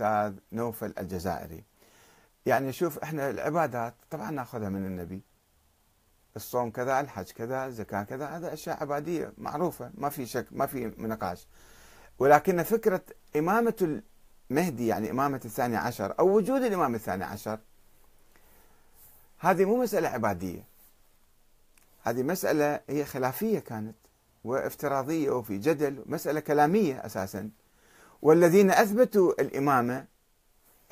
الأستاذ نوفل الجزائري. يعني شوف إحنا العبادات طبعا نأخذها من النبي. الصوم كذا الحج كذا الزكاة كذا هذا أشياء عبادية معروفة ما في شك ما في نقاش. ولكن فكرة إمامة المهدي يعني إمامة الثاني عشر أو وجود الإمام الثاني عشر هذه مو مسألة عبادية. هذه مسألة هي خلافية كانت وافتراضية وفي جدل مسألة كلامية أساسا. والذين أثبتوا الإمامة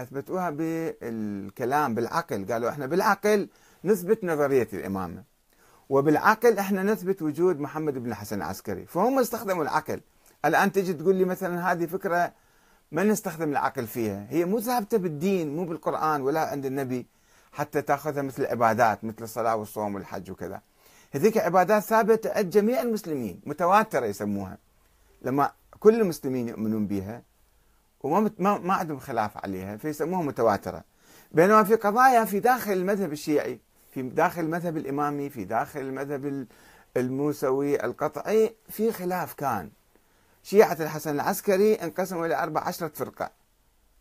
أثبتوها بالكلام بالعقل. قالوا إحنا بالعقل نثبت نظرية الإمامة وبالعقل إحنا نثبت وجود محمد بن الحسن العسكري. فهم استخدموا العقل. الآن تجي تقول لي مثلا هذه فكرة ما نستخدم العقل فيها. هي مو ثابتة بالدين مو بالقرآن ولا عند النبي حتى تأخذها مثل العبادات مثل الصلاة والصوم والحج وكذا. هذيك عبادات ثابتة عند جميع المسلمين متواترة يسموها. لما كل المسلمين يؤمنون بها وما ما, عندهم خلاف عليها فيسموها متواترة. بينما في قضايا في داخل المذهب الشيعي في داخل المذهب الإمامي في داخل المذهب الموسوي القطعي في خلاف كان. شيعة الحسن العسكري انقسموا إلى أربع عشرة فرقة.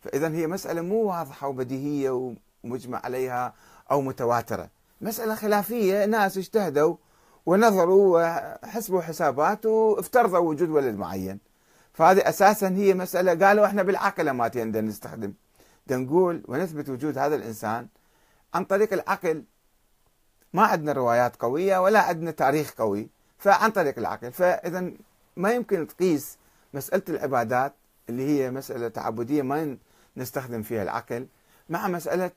فإذا هي مسألة مو واضحة وبديهية ومجمع عليها أو متواترة. مسألة خلافية ناس اجتهدوا ونظروا وحسبوا حسابات وافترضوا وجود ولد معين. فهذه أساسا هي مسألة. قالوا إحنا بالعقل ما نستخدم. نقول ونثبت وجود هذا الإنسان عن طريق العقل. ما عندنا روايات قوية ولا عندنا تاريخ قوي. فعن طريق العقل. فإذا ما يمكن تقيس مسألة العبادات اللي هي مسألة تعبدية ما نستخدم فيها العقل مع مسألة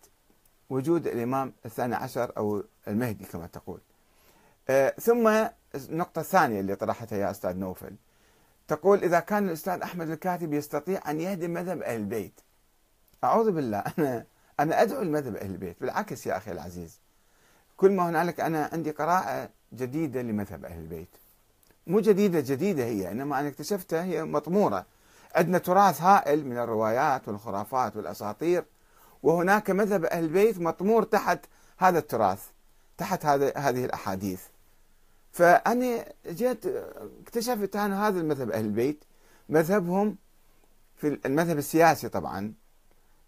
وجود الإمام الثاني عشر أو المهدي كما تقول. آه ثم النقطة الثانية اللي طرحتها يا أستاذ نوفل. تقول إذا كان الأستاذ أحمد الكاتب يستطيع أن يهدم مذهب أهل البيت. أعوذ بالله أنا أنا أدعو لمذهب أهل البيت. بالعكس يا أخي العزيز كل ما هنالك أنا عندي قراءة جديدة لمذهب أهل البيت. مو جديدة جديدة هي إنما أنا اكتشفتها هي مطمورة. عندنا تراث هائل من الروايات والخرافات والأساطير وهناك مذهب أهل البيت مطمور تحت هذا التراث تحت هذه الأحاديث. فأنا جيت اكتشفت أنا هذا المذهب أهل البيت مذهبهم في المذهب السياسي طبعا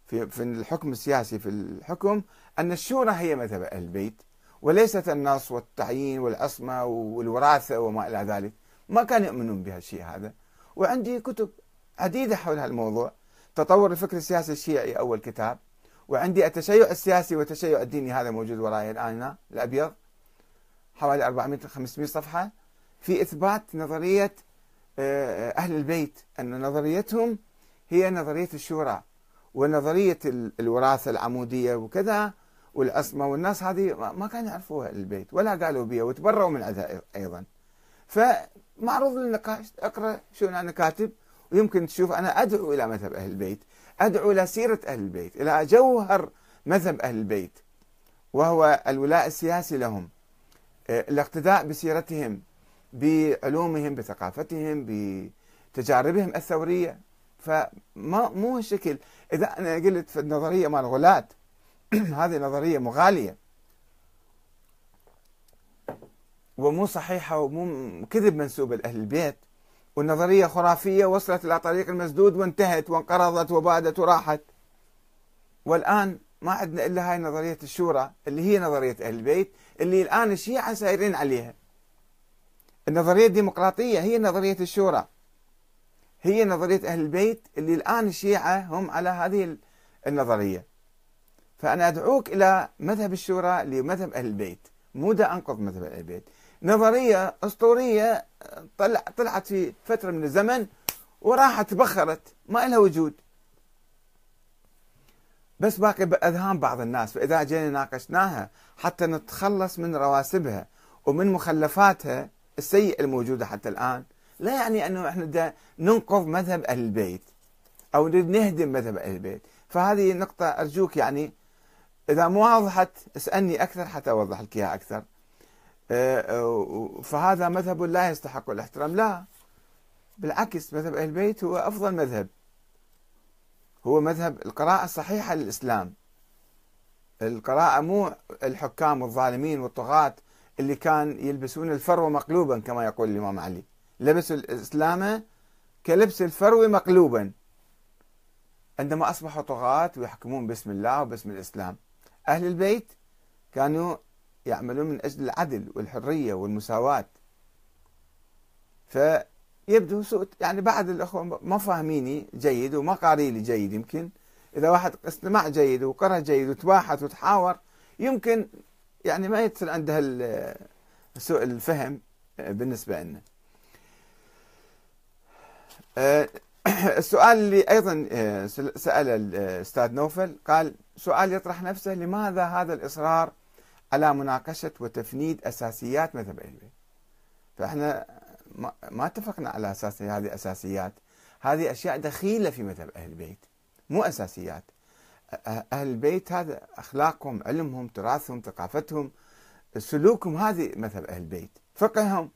في في الحكم السياسي في الحكم أن الشورى هي مذهب أهل البيت وليست النص والتعيين والعصمة والوراثة وما إلى ذلك. ما كانوا يؤمنون بهالشيء هذا. وعندي كتب عديدة حول هالموضوع تطور الفكر السياسي الشيعي أول كتاب. وعندي التشيع السياسي والتشيع الديني هذا موجود وراي الآن الأبيض. حوالي 400 500 صفحة في إثبات نظرية آه، أهل البيت أن نظريتهم هي نظرية الشورى ونظرية الوراثة العمودية وكذا والعصمة والناس هذه ما كانوا يعرفوها البيت ولا قالوا بها وتبرؤوا من عندها أيضا. فمعروض للنقاش اقرأ شو أنا كاتب ويمكن تشوف. أنا أدعو إلى مذهب أهل البيت أدعو إلى سيرة أهل البيت إلى جوهر مذهب أهل البيت وهو الولاء السياسي لهم. آه، الاقتداء بسيرتهم بعلومهم بثقافتهم بتجاربهم الثورية. فما مو الشكل إذا أنا قلت في النظرية مال غلاة هذه نظرية مغالية. ومو صحيحة ومو كذب منسوبة لأهل البيت. والنظرية خرافية وصلت إلى طريق المسدود وانتهت وانقرضت وبادت وراحت. والآن ما عندنا إلا هاي نظرية الشورى اللي هي نظرية أهل البيت اللي الآن الشيعة سايرين عليها. النظرية الديمقراطية هي نظرية الشورى. هي نظرية أهل البيت اللي الآن الشيعة هم على هذه النظرية. فأنا أدعوك إلى مذهب الشورى لمذهب أهل البيت. مو دا أنقض مذهب أهل البيت. نظرية أسطورية طلع طلعت في فترة من الزمن وراحت تبخرت ما لها وجود. بس باقي بأذهان بعض الناس فإذا جينا ناقشناها حتى نتخلص من رواسبها ومن مخلفاتها السيئة الموجودة حتى الآن. لا يعني أنه إحنا ننقض مذهب أهل البيت أو نهدم مذهب أهل البيت. فهذه نقطة أرجوك يعني إذا مو وضحت اسألني أكثر حتى أوضح لك إياها أكثر. آه، آه، فهذا مذهب لا يستحق الاحترام. لا بالعكس مذهب أهل البيت هو أفضل مذهب. هو مذهب القراءة الصحيحة للإسلام. القراءة مو الحكام والظالمين والطغاة اللي كان يلبسون الفرو مقلوبا كما يقول الإمام علي. لبسوا الإسلام كلبس الفرو مقلوبا. عندما أصبحوا طغاة ويحكمون باسم الله وباسم الإسلام أهل البيت كانوا يعملون من أجل العدل والحرية والمساواة. فيبدو سوء يعني بعض الأخوة ما فاهميني جيد وما قاري لي جيد. يمكن إذا واحد استمع جيد وقرأ جيد وتباحث وتحاور يمكن يعني ما يتصل عنده سوء الفهم بالنسبة لنا. أه، السؤال اللي أيضا أه، سأله الأستاذ نوفل قال سؤال يطرح نفسه لماذا هذا الإصرار على مناقشة وتفنيد أساسيات مذهب أهل البيت؟ فإحنا ما اتفقنا على أساس هذه أساسيات. هذه أشياء دخيلة في مذهب أهل البيت مو أساسيات. أهل البيت هذا أخلاقهم علمهم تراثهم ثقافتهم سلوكهم هذه مذهب أهل البيت فقههم.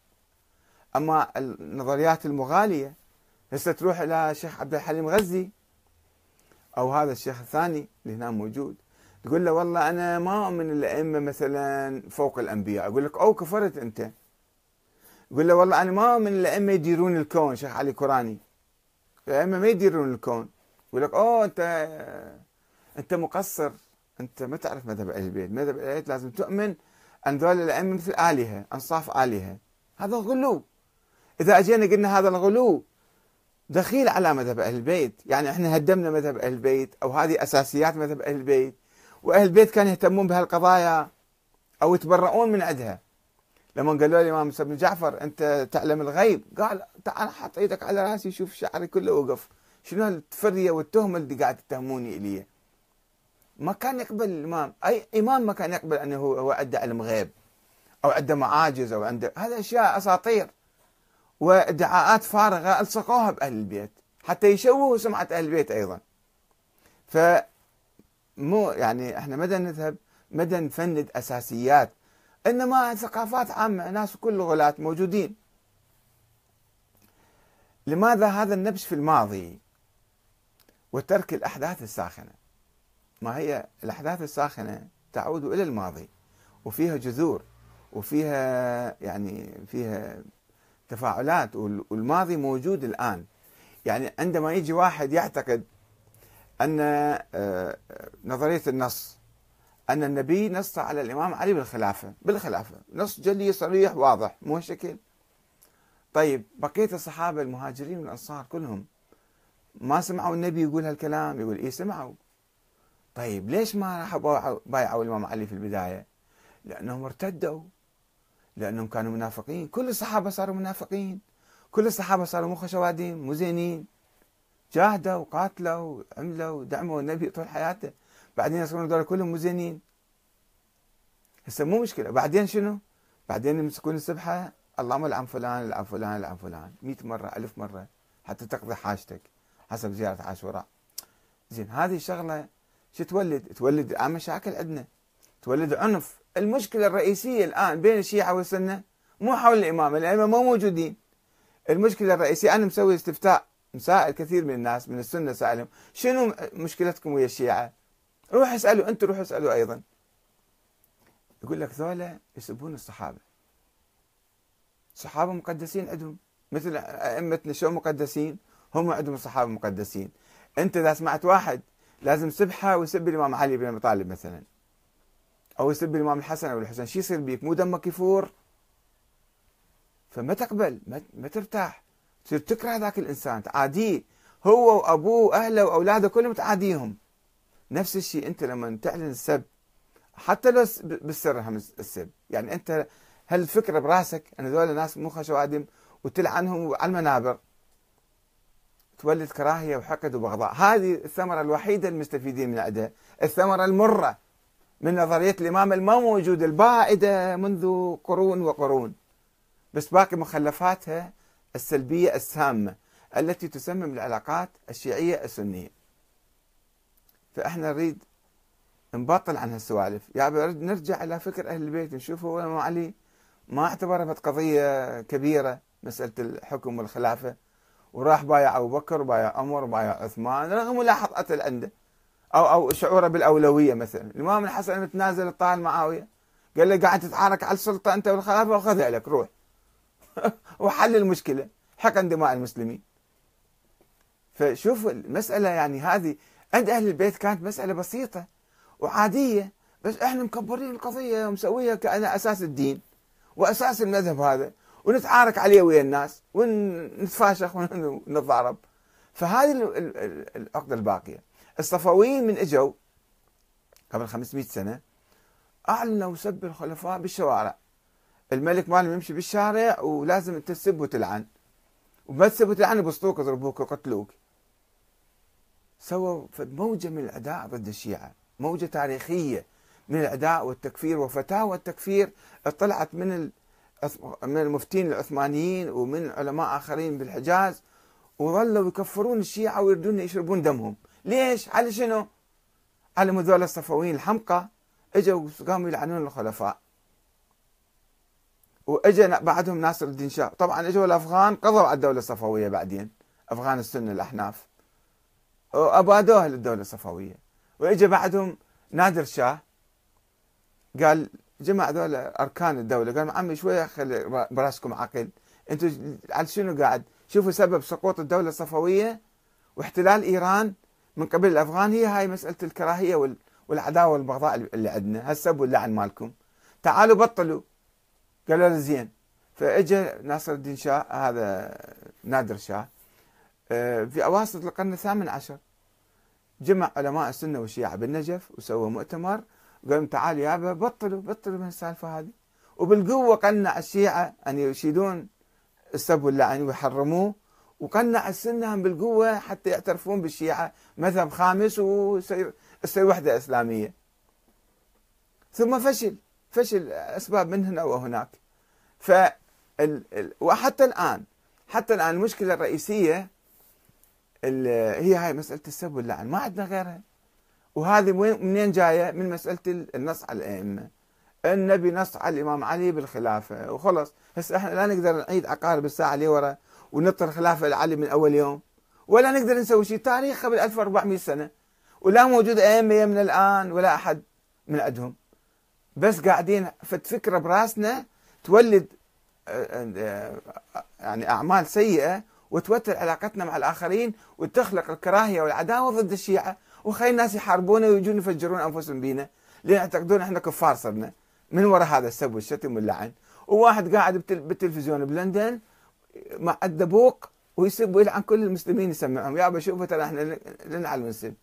أما النظريات المغالية هسه تروح إلى الشيخ عبد الحليم غزي أو هذا الشيخ الثاني اللي هنا موجود تقول له والله أنا ما أؤمن الأئمة مثلا فوق الأنبياء أقول لك أو كفرت أنت يقول له والله أنا ما أؤمن الأئمة يديرون الكون شيخ علي كوراني. الأئمة ما يديرون الكون. يقول لك أوه أنت أنت مقصر. أنت ما تعرف مذهب أهل البيت. مذهب أهل البيت لازم تؤمن أن ذول الأئمة مثل آلهة أنصاف آلهة. هذا غلو إذا أجينا قلنا هذا الغلو دخيل على مذهب أهل البيت. يعني إحنا هدمنا مذهب أهل البيت أو هذه أساسيات مذهب أهل البيت. وأهل البيت كانوا يهتمون بهالقضايا أو يتبرؤون من عندها. لما قالوا لي الإمام بن جعفر أنت تعلم الغيب؟ قال تعال حط إيدك على رأسي شوف شعري كله وقف. شنو التفرية والتهمة اللي قاعد تتهموني إليه ما كان يقبل الإمام. أي إمام ما كان يقبل أنه هو عنده علم غيب أو عنده معاجز أو عنده. هذا أشياء أساطير وإدعاءات فارغة ألصقوها بأهل البيت. حتى يشوهوا سمعة أهل البيت أيضا. ف مو يعني إحنا مدى نذهب؟ مدى نفند أساسيات إنما ثقافات عامة ناس كل غلاة موجودين. لماذا هذا النبش في الماضي وترك الأحداث الساخنة؟ ما هي الأحداث الساخنة تعود إلى الماضي وفيها جذور وفيها يعني فيها تفاعلات والماضي موجود الآن. يعني عندما يجي واحد يعتقد أن آه، نظرية النص أن النبي نص على الإمام علي بالخلافة بالخلافة. نص جلي صريح واضح مو شكل طيب بقية الصحابة المهاجرين والأنصار كلهم ما سمعوا النبي يقول هالكلام؟ يقول إيه سمعوا. طيب ليش ما راحوا بايعوا الإمام علي في البداية؟ لأنهم ارتدوا. لأنهم كانوا منافقين. كل الصحابة صاروا منافقين. كل الصحابة صاروا مو خشوادين مو زينين. جاهدوا وقاتلوا وعملوا ودعموا النبي طول حياته. بعدين يصيرون هذول كلهم مو زينين هسه مو مشكلة. بعدين شنو؟ بعدين يمسكون السبحة. اللهم العن فلان العن فلان العن فلان. 100 مرة ألف مرة. حتى تقضي حاجتك حسب زيارة عاشوراء. زين هذه الشغلة شو تولد؟ تولد الآن مشاكل عندنا. تولد عنف. المشكلة الرئيسية الآن بين الشيعة والسنة مو حول الإمام الائمه مو موجودين. المشكلة الرئيسية أنا مسوي استفتاء مسائل كثير من الناس من السنة سالهم شنو مشكلتكم ويا الشيعة؟ روح اسألوا أنتم روحوا اسألوا أيضا. يقول لك ذولا يسبون الصحابة. الصحابه مقدسين عندهم مثل أئمتنا شو مقدسين؟ هم عندهم الصحابه مقدسين. أنت إذا سمعت واحد لازم سبحة ويسب الإمام علي بن أبي طالب مثلا. أو يسب الإمام الحسن أو الحسين، شو يصير بيك؟ مو دمك يفور؟ فما تقبل ما ترتاح تصير تكره ذاك الإنسان تعاديه هو وأبوه وأهله وأولاده كلهم تعاديهم نفس الشيء أنت لما تعلن السب حتى لو بالسر هم السب. يعني أنت هل الفكرة براسك أن هذول الناس مو خشوادم وتلعنهم على المنابر؟ تولد كراهية وحقد وبغضاء. هذه الثمرة الوحيدة المستفيدين من عندها الثمرة المرة من نظرية الإمام الما موجوده البائده منذ قرون وقرون. بس باقي مخلفاتها السلبية السامة التي تسمم العلاقات الشيعية السنية. فإحنا نريد نبطل عن هالسوالف. يا نريد نرجع إلى فكر أهل البيت نشوف هو الإمام علي ما اعتبرها قضية كبيرة مسألة الحكم والخلافة. وراح بايع أبو بكر وبايع عمر وبايع عثمان رغم ملاحظته عنده أو أو شعوره بالأولوية مثلا. الإمام الحسن متنازل الطال معاوية. قال له قاعد تتعارك على السلطة أنت والخلافة وخذها لك روح. وحل المشكلة حقن دماء المسلمين. فشوف المسألة يعني هذه عند أهل البيت كانت مسألة بسيطة وعادية بس إحنا مكبرين القضية ومسويها كأنها أساس الدين وأساس المذهب هذا ونتعارك عليه ويا الناس ونتفاشخ ونتضارب. فهذه العقدة الباقية. الصفويين من إجوا قبل 500 سنة أعلنوا سب الخلفاء بالشوارع. الملك مالهم يمشي بالشارع ولازم تسب وتلعن. وما تسب وتلعن يبسطوك يضربوك ويقتلوك. سووا موجة من الأداء ضد الشيعة موجة تاريخية من الأداء والتكفير وفتاوى التكفير طلعت من من المفتين العثمانيين ومن علماء آخرين بالحجاز وظلوا يكفرون الشيعة ويردون يشربون دمهم ليش؟ على شنو؟ على هذول الصفويين الحمقى إجوا قاموا يلعنون الخلفاء واجى بعدهم ناصر الدين شاه طبعا إجوا الأفغان قضوا على الدولة الصفوية بعدين أفغان السنة الأحناف وابادوها للدولة الصفوية. واجى بعدهم نادر شاه. قال جمع هذول أركان الدولة. قال عمي شوية خلي براسكم عقل أنتم على شنو قاعد؟ شوفوا سبب سقوط الدولة الصفوية واحتلال إيران من قبل الأفغان. هي هاي مسألة الكراهية والعداوة والبغضاء اللي عندنا. هالسب واللعن مالكم. تعالوا بطلوا. قالوا له زين. فاجى ناصر الدين شاه هذا نادر شاه آه، في أواسط القرن الثامن عشر. جمع علماء السنة والشيعة بالنجف وسوى مؤتمر قال تعالوا يابا بطلوا بطلوا من السالفة هذه. وبالقوة قنع الشيعة أن يشيدون السب واللعن ويحرموه وقنع السنة بالقوة حتى يعترفون بالشيعة مذهب خامس ويصير وحدة إسلامية. ثم فشل فشل أسباب من هنا وهناك. ف وحتى الآن حتى الآن المشكلة الرئيسية هي هاي مسألة السب واللعن ما عندنا غيرها. وهذه منين جاية؟ من مسألة النص على الأئمة. النبي نص على الإمام علي بالخلافة. وخلص. هسه إحنا لا نقدر نعيد عقارب الساعة اللي ورا ونطر خلافة لعلي من أول يوم. ولا نقدر نسوي شيء. تاريخ قبل 1400 سنة. ولا موجود أئمة من الآن ولا أحد من عندهم. بس قاعدين فت فكرة براسنا تولد آه، آه، يعني أعمال سيئة وتوتر علاقتنا مع الآخرين وتخلق الكراهية والعداوة ضد الشيعة. وخلي الناس يحاربونا ويجون يفجرون أنفسهم بينا. لأن يعتقدون إحنا كفار صرنا من وراء هذا السب والشتم واللعن. وواحد قاعد بالتلفزيون بلندن مع الدبوق ويسب ويلعن كل المسلمين يسمعهم. يابا شوفوا ترى إحنا نلعن ونسب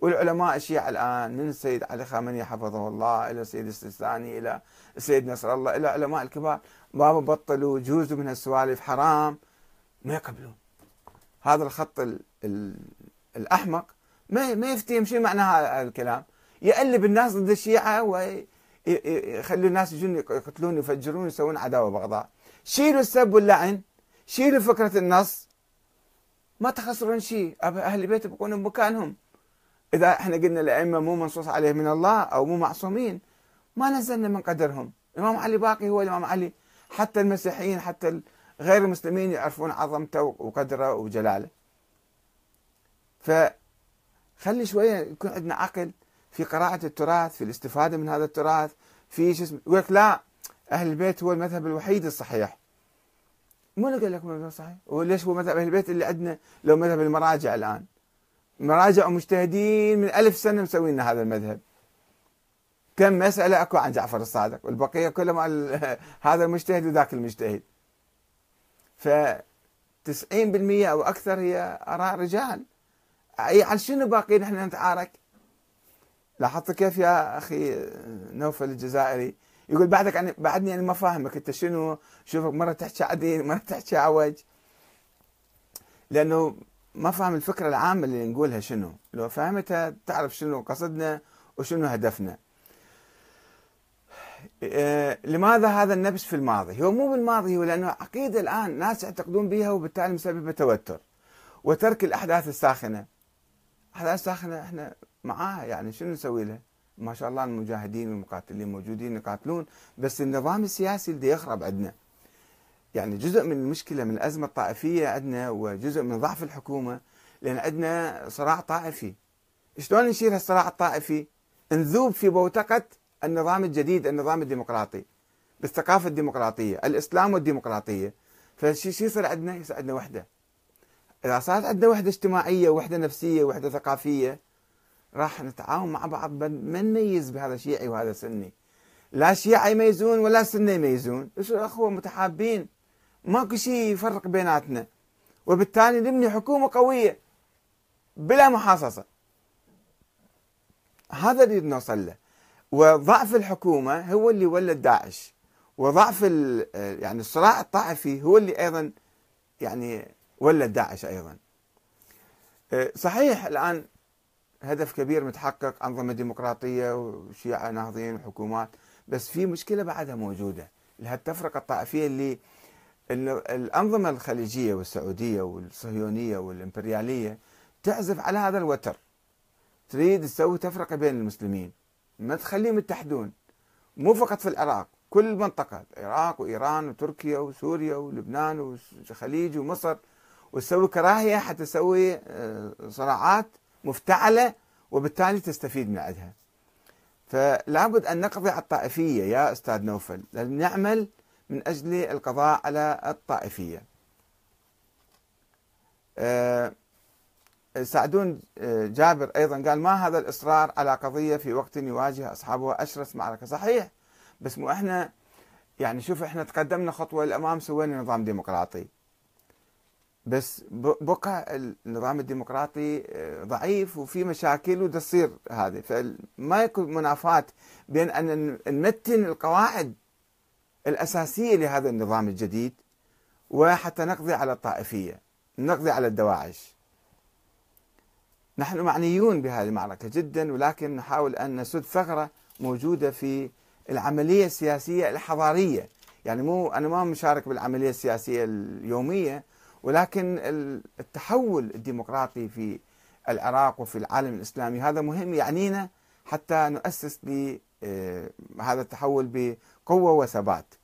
والعلماء الشيعة الآن من السيد علي خامنئي حفظه الله إلى السيد السيستاني إلى السيد نصر الله إلى علماء الكبار. ما بطلوا جوزوا من هالسوالف حرام. ما يقبلون. هذا الخط ال ال الأحمق. ما ما يفتهم شو معنى هذا الكلام. يقلب الناس ضد الشيعة ويخلي الناس يجون يقتلون يفجرون يسوون عداوة بغضاء. شيلوا السب واللعن. شيلوا فكرة النص. ما تخسرون شيء. أهل البيت يبقون بمكانهم. إذا إحنا قلنا الأئمة مو منصوص عليه من الله أو مو معصومين ما نزلنا من قدرهم. الإمام علي باقي هو الإمام علي. حتى المسيحيين حتى غير المسلمين يعرفون عظمته وقدره وجلاله. فخلي شوية يكون عندنا عقل في قراءة التراث في الاستفادة من هذا التراث في شو اسمه يقول لا أهل البيت هو المذهب الوحيد الصحيح. مو قال لك المذهب الصحيح وليش هو مذهب أهل البيت اللي عندنا لو مذهب المراجع الآن؟ مراجع ومجتهدين من ألف سنة مسوين هذا المذهب. كم مسألة أكو عن جعفر الصادق والبقية كلهم هذا المجتهد وذاك المجتهد. ف 90% أو أكثر هي آراء رجال. أي على شنو باقي نحن نتعارك؟ لاحظت كيف يا أخي نوفل الجزائري؟ يقول بعدك يعني بعدني يعني ما فاهمك. أنت شنو؟ شوفك مرة تحكي عديل مرة تحكي عوج لأنه ما فاهم الفكرة العامة اللي نقولها شنو. لو فهمتها تعرف شنو قصدنا وشنو هدفنا. لماذا هذا النبش في الماضي؟ هو مو بالماضي هو لأنه عقيدة الآن ناس يعتقدون بها وبالتالي مسببة توتر وترك الأحداث الساخنة. أحداث ساخنة إحنا معاها يعني شنو نسوي لها ما شاء الله المجاهدين والمقاتلين موجودين يقاتلون بس النظام السياسي اللي يخرب عندنا. يعني جزء من المشكلة من الأزمة الطائفية عندنا وجزء من ضعف الحكومة لأن عندنا صراع طائفي. شلون نشيل هالصراع الطائفي؟ نذوب في بوتقة النظام الجديد النظام الديمقراطي بالثقافة الديمقراطية الإسلام والديمقراطية. فشي يصير عندنا؟ يصير عندنا وحدة. إذا صارت عندنا وحدة اجتماعية وحدة نفسية وحدة ثقافية راح نتعاون مع بعض ما نميز بهذا شيعي وهذا سني لا شيعة يميزون ولا سنة يميزون. أخوة متحابين؟ ماكو شيء يفرق بيناتنا. وبالتالي نبني حكومة قوية بلا محاصصة. هذا اللي نوصل له. وضعف الحكومة هو اللي ولد داعش. وضعف يعني الصراع الطائفي هو اللي أيضا يعني ولد داعش أيضا. صحيح الآن هدف كبير متحقق أنظمة ديمقراطية وشيعة ناهضين وحكومات بس في مشكلة بعدها موجودة التفرقة الطائفية اللي الأنظمة الخليجية والسعودية والصهيونية والإمبريالية تعزف على هذا الوتر. تريد تسوي تفرقة بين المسلمين. ما تخليهم يتحدون. مو فقط في العراق كل المنطقة العراق وإيران وتركيا وسوريا ولبنان والخليج ومصر وتسوي كراهية حتى تسوي آه، صراعات مفتعلة وبالتالي تستفيد من عندها. فلا بد أن نقضي على الطائفية يا أستاذ نوفل لازم نعمل من أجل القضاء على الطائفية. أه سعدون آه، جابر أيضا قال ما هذا الإصرار على قضية في وقت يواجه أصحابها أشرس معركة. صحيح بس مو إحنا يعني شوف إحنا تقدمنا خطوة للأمام سوينا نظام ديمقراطي. بس بقى النظام الديمقراطي آه، ضعيف وفي مشاكل وتصير هذه. فما يكون منافاة بين أن نمتن القواعد الأساسية لهذا النظام الجديد وحتى نقضي على الطائفية نقضي على الدواعش. نحن معنيون بهذه المعركة جدا ولكن نحاول أن نسد ثغرة موجودة في العملية السياسية الحضارية. يعني مو أنا ما مشارك بالعملية السياسية اليومية ولكن التحول الديمقراطي في العراق وفي العالم الإسلامي هذا مهم يعنينا حتى نؤسس لهذا التحول بقوة وثبات.